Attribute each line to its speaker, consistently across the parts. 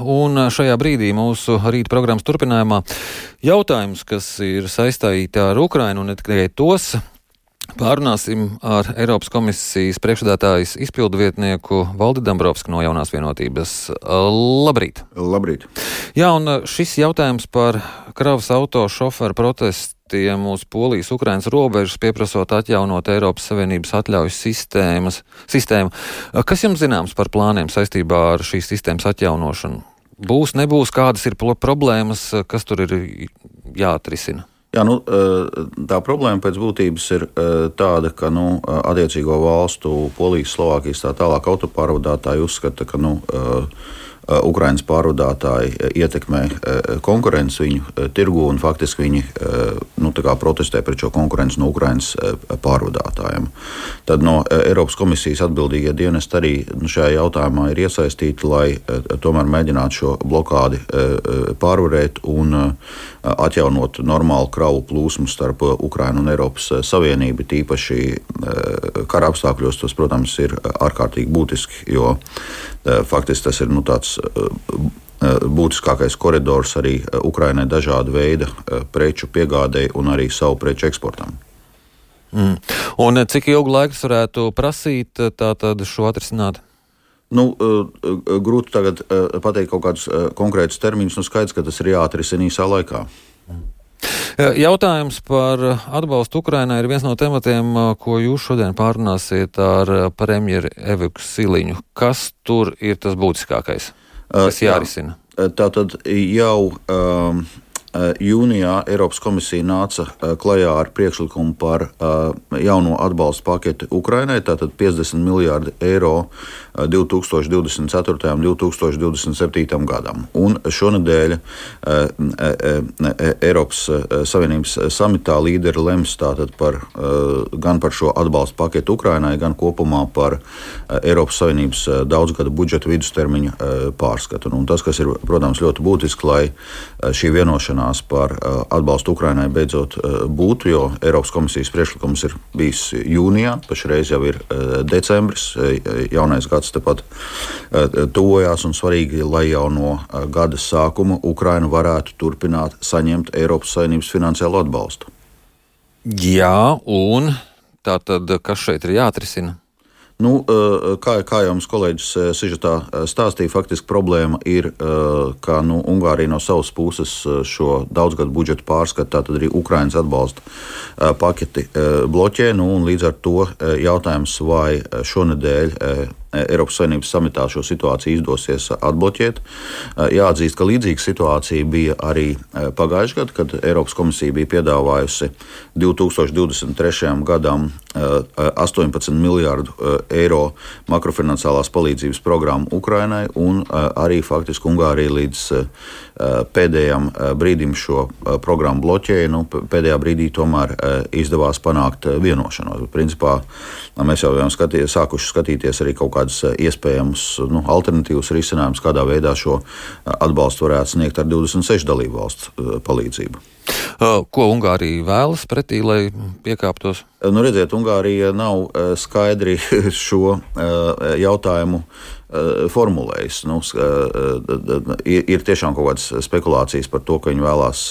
Speaker 1: Un šajā brīdī mūsu rīta programmas turpinājumā jautājums, kas ir saistīti ar Ukrainu un ne tikai tos. Pārunāsim ar Eiropas komisijas priekšstādātājas izpildu vietnieku Valdi Dambrovski no jaunās vienotības. Labrīt!
Speaker 2: Labrīt!
Speaker 1: Jā, un šis jautājums par kravas auto šoferu protestiem uz Polijas-Ukrainas robežas, pieprasot atjaunot Eiropas Savienības atļaujas sistēmas, sistēmu. Kas jums zināms par plāniem saistībā ar šīs sistēmas atjaunošanu? Būs, nebūs, kādas ir problēmas, kas tur ir jāatrisina?
Speaker 2: Jā, nu, tā problēma pēc būtības ir tāda, ka nu, attiecīgo valstu, Polijas, Slovākijas tā tālāk autopārvadātāji uzskata, ka nu, Ukraiņas pārvadātāji ietekmē konkurenci viņu tirgu un faktiski viņi nu, protestē pret šo konkurenci no Ukraiņas pārvadātājiem. Tad no Eiropas komisijas atbildīgie dienesti arī nu, šajā jautājumā ir iesaistīti, lai tomēr mēģinātu šo blokādi pārvarēt un atjaunot normālu kravu plūsmu starp Ukrainu un Eiropas Savienību. Tīpaši kara apstākļos tas, protams, ir ārkārtīgi būtiski, jo faktiski tas ir nu, tāds būtiskākais koridors arī Ukrainai dažādu veidu preču piegādēji un arī savu preču eksportam.
Speaker 1: Mm. Un cik ilgu laiku varētu prasīt tātad šo atrisināt?
Speaker 2: Nu, grūti tagad pateikt kaut kādus konkrētus termiņus. Nu, skaidrs, ka tas ir jāatrisina īsā laikā.
Speaker 1: Jautājums par atbalstu Ukrainai ir viens no tematiem, ko jūs šodien pārunāsiet ar premjeru Eviku Siliņu. Kas tur ir tas būtiskākais, kas jārisina?
Speaker 2: Tā tad jau um, jūnijā Eiropas komisija nāca klajā ar priekšlikumu par jauno atbalstu paketi Ukrainai, tātad 50 miljārdi eiro 2024. un 2027. gadam. Un šonadēļ Eiropas Savienības samitā līderi lems par, gan par šo atbalstu paketu Ukrainai, gan kopumā par Eiropas Savienības daudzgada budžeta vidustermiņa pārskatu. Un tas, kas ir, protams, ļoti būtiski, lai šī vienošanās par atbalstu Ukrainai beidzot būtu, jo Eiropas komisijas priekšlikums ir bijis jūnijā, pašreiz jau ir decembris, jaunais gads tepat tuvojās, un svarīgi, lai jau no gada sākuma Ukraina varētu turpināt saņemt Eiropas Savienības finansiālo atbalstu.
Speaker 1: Jā, un tā tad kas šeit ir jāatrisina?
Speaker 2: Nu, eh, kā, kā jau mums kolēģis Sižetā stāstīja, faktiski problēma ir, ka nu, Ungārija no savas puses šo daudzgadu budžetu pārskata, tātad arī Ukraiņas atbalsta paketi bloķē. Nu, līdz ar to jautājums, vai šonadēļ Eiropas Savienības samitā šo situāciju izdosies atbloķēt. Eh, jāatzīst, ka līdzīga situācija bija arī eh, pagājušajā gadā, kad Eiropas komisija bija piedāvājusi 2023. gadam 18 eh, miljārdu eiro makrofinansālās palīdzības programmu Ukrainai, un arī faktiski Ungārija līdz pēdējam brīdim šo programmu bloķēja. Nu, pēdējā brīdī tomēr izdevās panākt vienošanos. Principā mēs jau esam skatījuši, sākuši skatīties arī kaut kā kādas eh, iespējamas nu, alternatīvas risinājumus, kādā veidā šo eh, atbalstu varētu sniegt ar 26 dalību valstu eh, palīdzību.
Speaker 1: Ko Ungārija vēlas pretī, lai piekāptos?
Speaker 2: Nu, redziet, Ungārija nav skaidri šo jautājumu formulējis. Nu, ir tiešām kaut kādas spekulācijas par to, ka viņi vēlās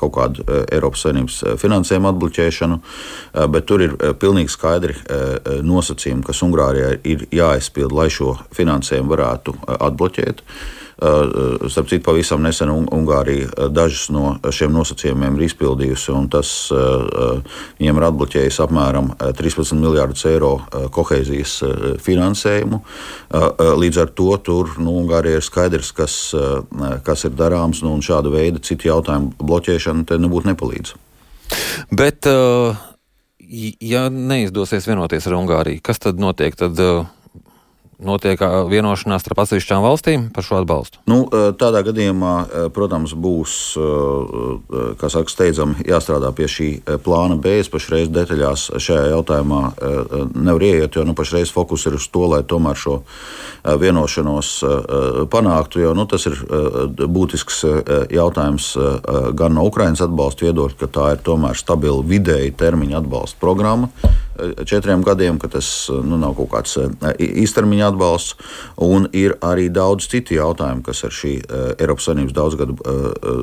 Speaker 2: kaut kādu Eiropas Savienības finansējumu atbloķēšanu, bet tur ir pilnīgi skaidri nosacījumi, kas Ungārijai ir jāizpild, lai šo finansējumu varētu atbloķēt. Eh, starp citu, pavisam nesen Ungārija eh, dažus no šiem nosacījumiem ir izpildījusi, un tas eh, viņiem ir atbloķējis apmēram 13 miljardus eiro kohēzijas finansējumu. Līdz ar to tur nu, Ungārijai ir skaidrs, kas, kas ir darāms, nu, un šāda veida citu jautājumu bloķēšana te nebūtu nepalīdz.
Speaker 1: Bet, ja neizdosies vienoties ar Ungāriju, kas tad notiek? Tad, notiek vienošanās starp atsevišķām valstīm par šo atbalstu?
Speaker 2: Nu, tādā gadījumā, protams, būs saka, steidzami jāstrādā pie šī plāna B. Es pašreiz detaļās šajā jautājumā nevaru ieiet, jo nu, pašreiz fokus ir uz to, lai tomēr šo vienošanos panāktu. Jo, nu, tas ir būtisks jautājums gan no Ukraiņas atbalsta viedokļa, ka tā ir tomēr stabila vidēji termiņa atbalsta programma četriem gadiem, ka tas nu, nav kaut kāds īstermiņa atbalsts. Un ir arī daudz citu jautājumu, kas ar šī Eiropas Savienības daudzgadu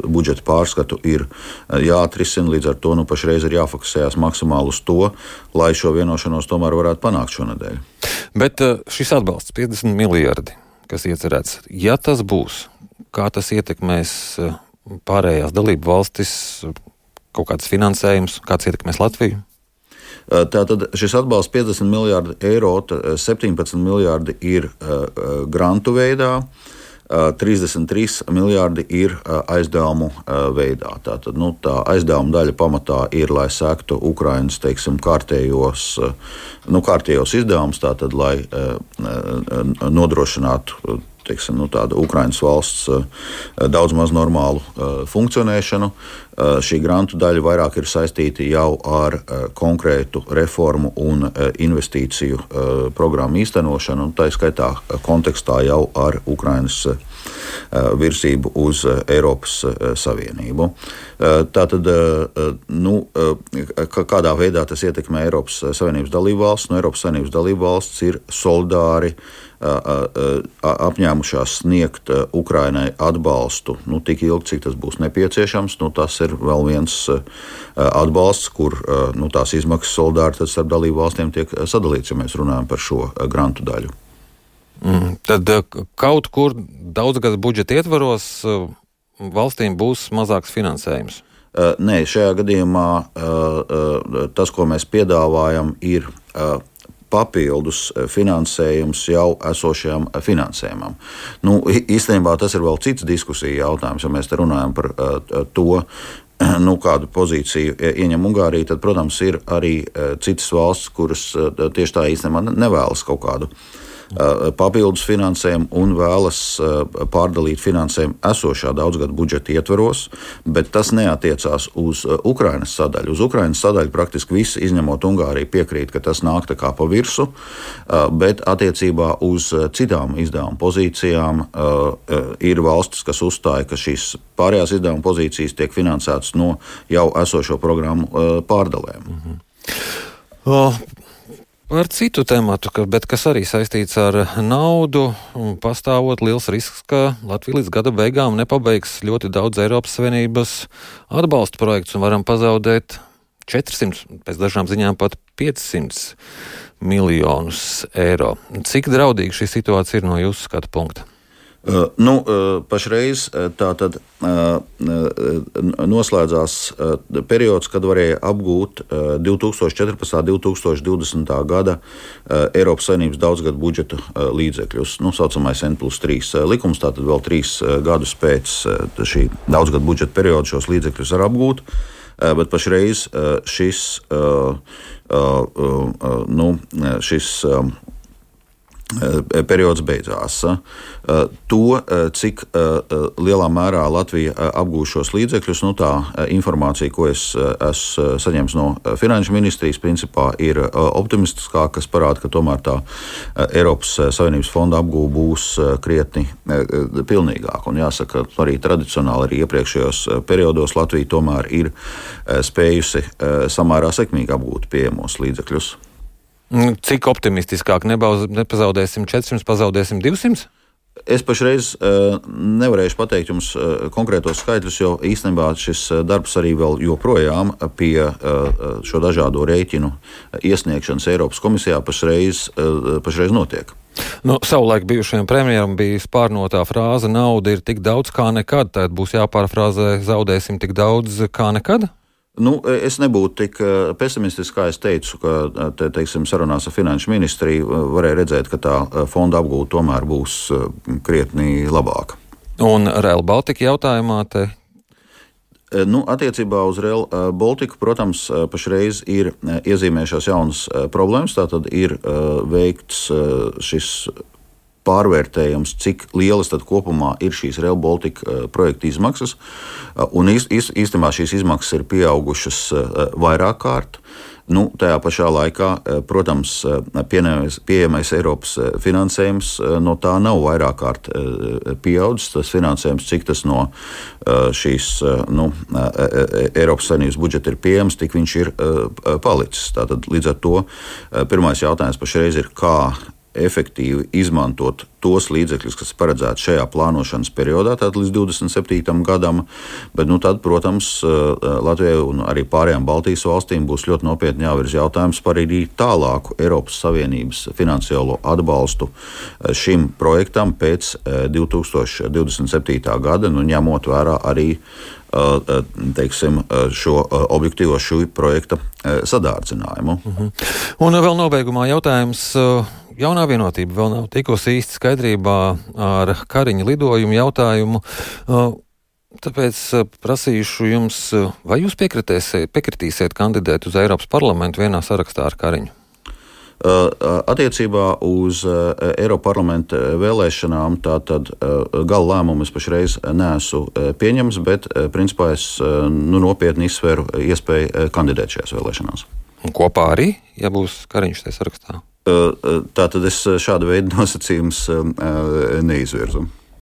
Speaker 2: budžeta pārskatu ir jāatrisina. Līdz ar to nu, pašreiz ir jāfokusējas maksimāli uz to, lai šo vienošanos tomēr varētu panākt šonadēļ.
Speaker 1: Bet šis atbalsts 50 miljardi, kas iecerēts, ja tas būs, kā tas ietekmēs pārējās dalību valstis, kaut kāds finansējums, kāds ietekmēs Latviju?
Speaker 2: Tātad šis atbalsts 50 miljardi eiro, 17 miljardi ir grantu veidā. 33 miljardi ir aizdevumu veidā. Tātad, nu, tā aizdevuma daļa pamatā ir, lai sektu Ukraiņas teiksim, kārtējos, nu, kārtējos izdevumus, tātad, lai nodrošinātu teiksim, nu, Ukraiņas valsts eh, daudz maz normālu eh, funkcionēšanu. Eh, šī grantu daļa vairāk ir saistīta jau ar konkrētu reformu un investīciju programmu īstenošanu, un tā skaitā kontekstā jau ar Ukraiņas virsību uz Eiropas Savienību. Tātad, nu, kādā veidā tas ietekmē Eiropas Savienības dalību valsts? No Eiropas Savienības dalību valsts ir solidāri apņēmušās sniegt Ukrainai atbalstu nu, tik ilgi, cik tas būs nepieciešams. Nu, tas ir vēl viens atbalsts, kur nu, tās izmaksas solidaritātes starp dalību valstīm tiek sadalīts, ja mēs runājam par šo grantu daļu.
Speaker 1: Mm, tad kaut kur daudzgadu budžeta ietvaros valstīm būs mazāks finansējums.
Speaker 2: Nē, šajā gadījumā tas, ko mēs piedāvājam, ir papildus eh, finansējums jau esošajam eh, finansējumam. Nu, īstenībā tas ir vēl cits diskusija jautājums, ja mēs te runājam par to, nu, kādu pozīciju ieņem Ungārija, tad, protams, ir arī citas valsts, kuras tieši tā īstenībā nevēlas kaut kādu Uh, papildus finansējumu un vēlas uh, pārdalīt finansējumu esošā daudzgadu budžeta ietveros, bet tas neatiecās uz uh, Ukrainas sadaļu. Uz Ukrainas sadaļu praktiski visi, izņemot Ungāriju, piekrīt, ka tas nāk kā pa virsu, bet attiecībā uz citām izdevuma pozīcijām ir valstis, kas uzstāja, ka šīs pārējās izdevuma pozīcijas tiek finansētas no jau esošo programmu pārdalēm. Mm
Speaker 1: Par citu tēmatu, bet kas arī saistīts ar naudu, pastāvot liels risks, ka Latvija līdz gada beigām nepabeigs ļoti daudz Eiropas Savienības atbalsta projekts un varam pazaudēt 400, pēc dažām ziņām pat 500 miljonus eiro. Cik draudīga šī situācija ir no jūsu skatu punkta?
Speaker 2: Nu, pašreiz tā tad noslēdzās periods, kad varēja apgūt 2014. un 2020. gada Eiropas Savienības daudzgadu budžeta līdzekļus. Tā nu, saucamais N plus 3 likums, tātad vēl trīs gadus pēc šī daudzgadu budžeta perioda šos līdzekļus var apgūt. Bet pašreiz šis, nu, šis periods beidzās. Eh, to, eh, cik lielā mērā Latvija apgūs šos līdzekļus, nu, tā informācija, ko es esmu saņēmis no Finanšu ministrijas, principā ir optimistiskāka, kas parāda, ka tomēr tā Eiropas Savienības fonda apgūve būs krietni pilnīgāka. Un jāsaka, arī tradicionāli arī iepriekšējos periodos Latvija tomēr ir spējusi samērā sekmīgi apgūt pieejamos līdzekļus.
Speaker 1: Nu, cik optimistiskāk nebauz, nepazaudēsim 400, pazaudēsim 200?
Speaker 2: Es pašreiz uh, nevarēšu pateikt jums uh, konkrētos skaitļus, jo īstenībā šis uh, darbs arī vēl joprojām pie uh, šo dažādo rēķinu iesniegšanas Eiropas komisijā pašreiz, pašreiz notiek.
Speaker 1: Nu, savulaik bijušajam premjeram bija spārnotā frāze: nauda ir tik daudz kā nekad. Tad būs jāpārfrāzē, zaudēsim tik daudz kā nekad.
Speaker 2: Nu, es nebūtu tik eh, pesimistisks, kā es teicu, ka eh, te, teiksim, sarunās ar Finanšu ministriju varēja redzēt, ka tā fonda apgūta tomēr būs krietni labāka.
Speaker 1: Un Real Baltica jautājumā te
Speaker 2: Nu, attiecībā uz Real Baltiku, protams, pašreiz ir iezīmējušās jaunas problēmas. Tātad ir veikts šis pārvērtējams, cik lielas tad kopumā ir šīs Real Baltica eh, projekta izmaksas. Eh, un īstenībā šīs izmaksas ir pieaugušas eh, vairāk kārt. Nu, tajā pašā laikā, protams, pieejamais Eiropas finansējums no tā nav vairāk kārt pieaudzis. Tas finansējums, cik tas no šīs nu, Eiropas Savienības budžeta ir pieejams, tik viņš ir palicis. Tātad, līdz ar to pirmais jautājums pašreiz ir, kā efektīvi izmantot tos līdzekļus, kas paredzēti šajā plānošanas periodā, tātad līdz 27. gadam. Bet, nu, tad, protams, eh, Latvijai un arī pārējām Baltijas valstīm būs ļoti nopietni jāvirz jautājums par arī tālāku Eiropas Savienības finansiālo atbalstu eh, šim projektam pēc 2027. Eh, gada, nu, ņemot vērā arī teiksim, šo objektīvo šī projekta sadārdzinājumu. Uh
Speaker 1: mhm. -huh. Un vēl nobeigumā jautājums jaunā vienotība vēl nav tikusi īsti skaidrībā ar Kariņa lidojumu jautājumu. Uh, tāpēc uh, prasīšu jums, uh, vai jūs piekritīsiet kandidēt uz Eiropas parlamentu vienā sarakstā ar Kariņu?
Speaker 2: Attiecībā uz Eiropas parlamenta vēlēšanām tātad gala lēmumu es pašreiz neesmu pieņems, bet principā es nu, nopietni izsveru iespēju kandidēt šajās vēlēšanās.
Speaker 1: Un kopā arī, ja būs Kariņš tajā sarakstā?
Speaker 2: Tā tad es šādu veidu nosacījumus neizvirzu.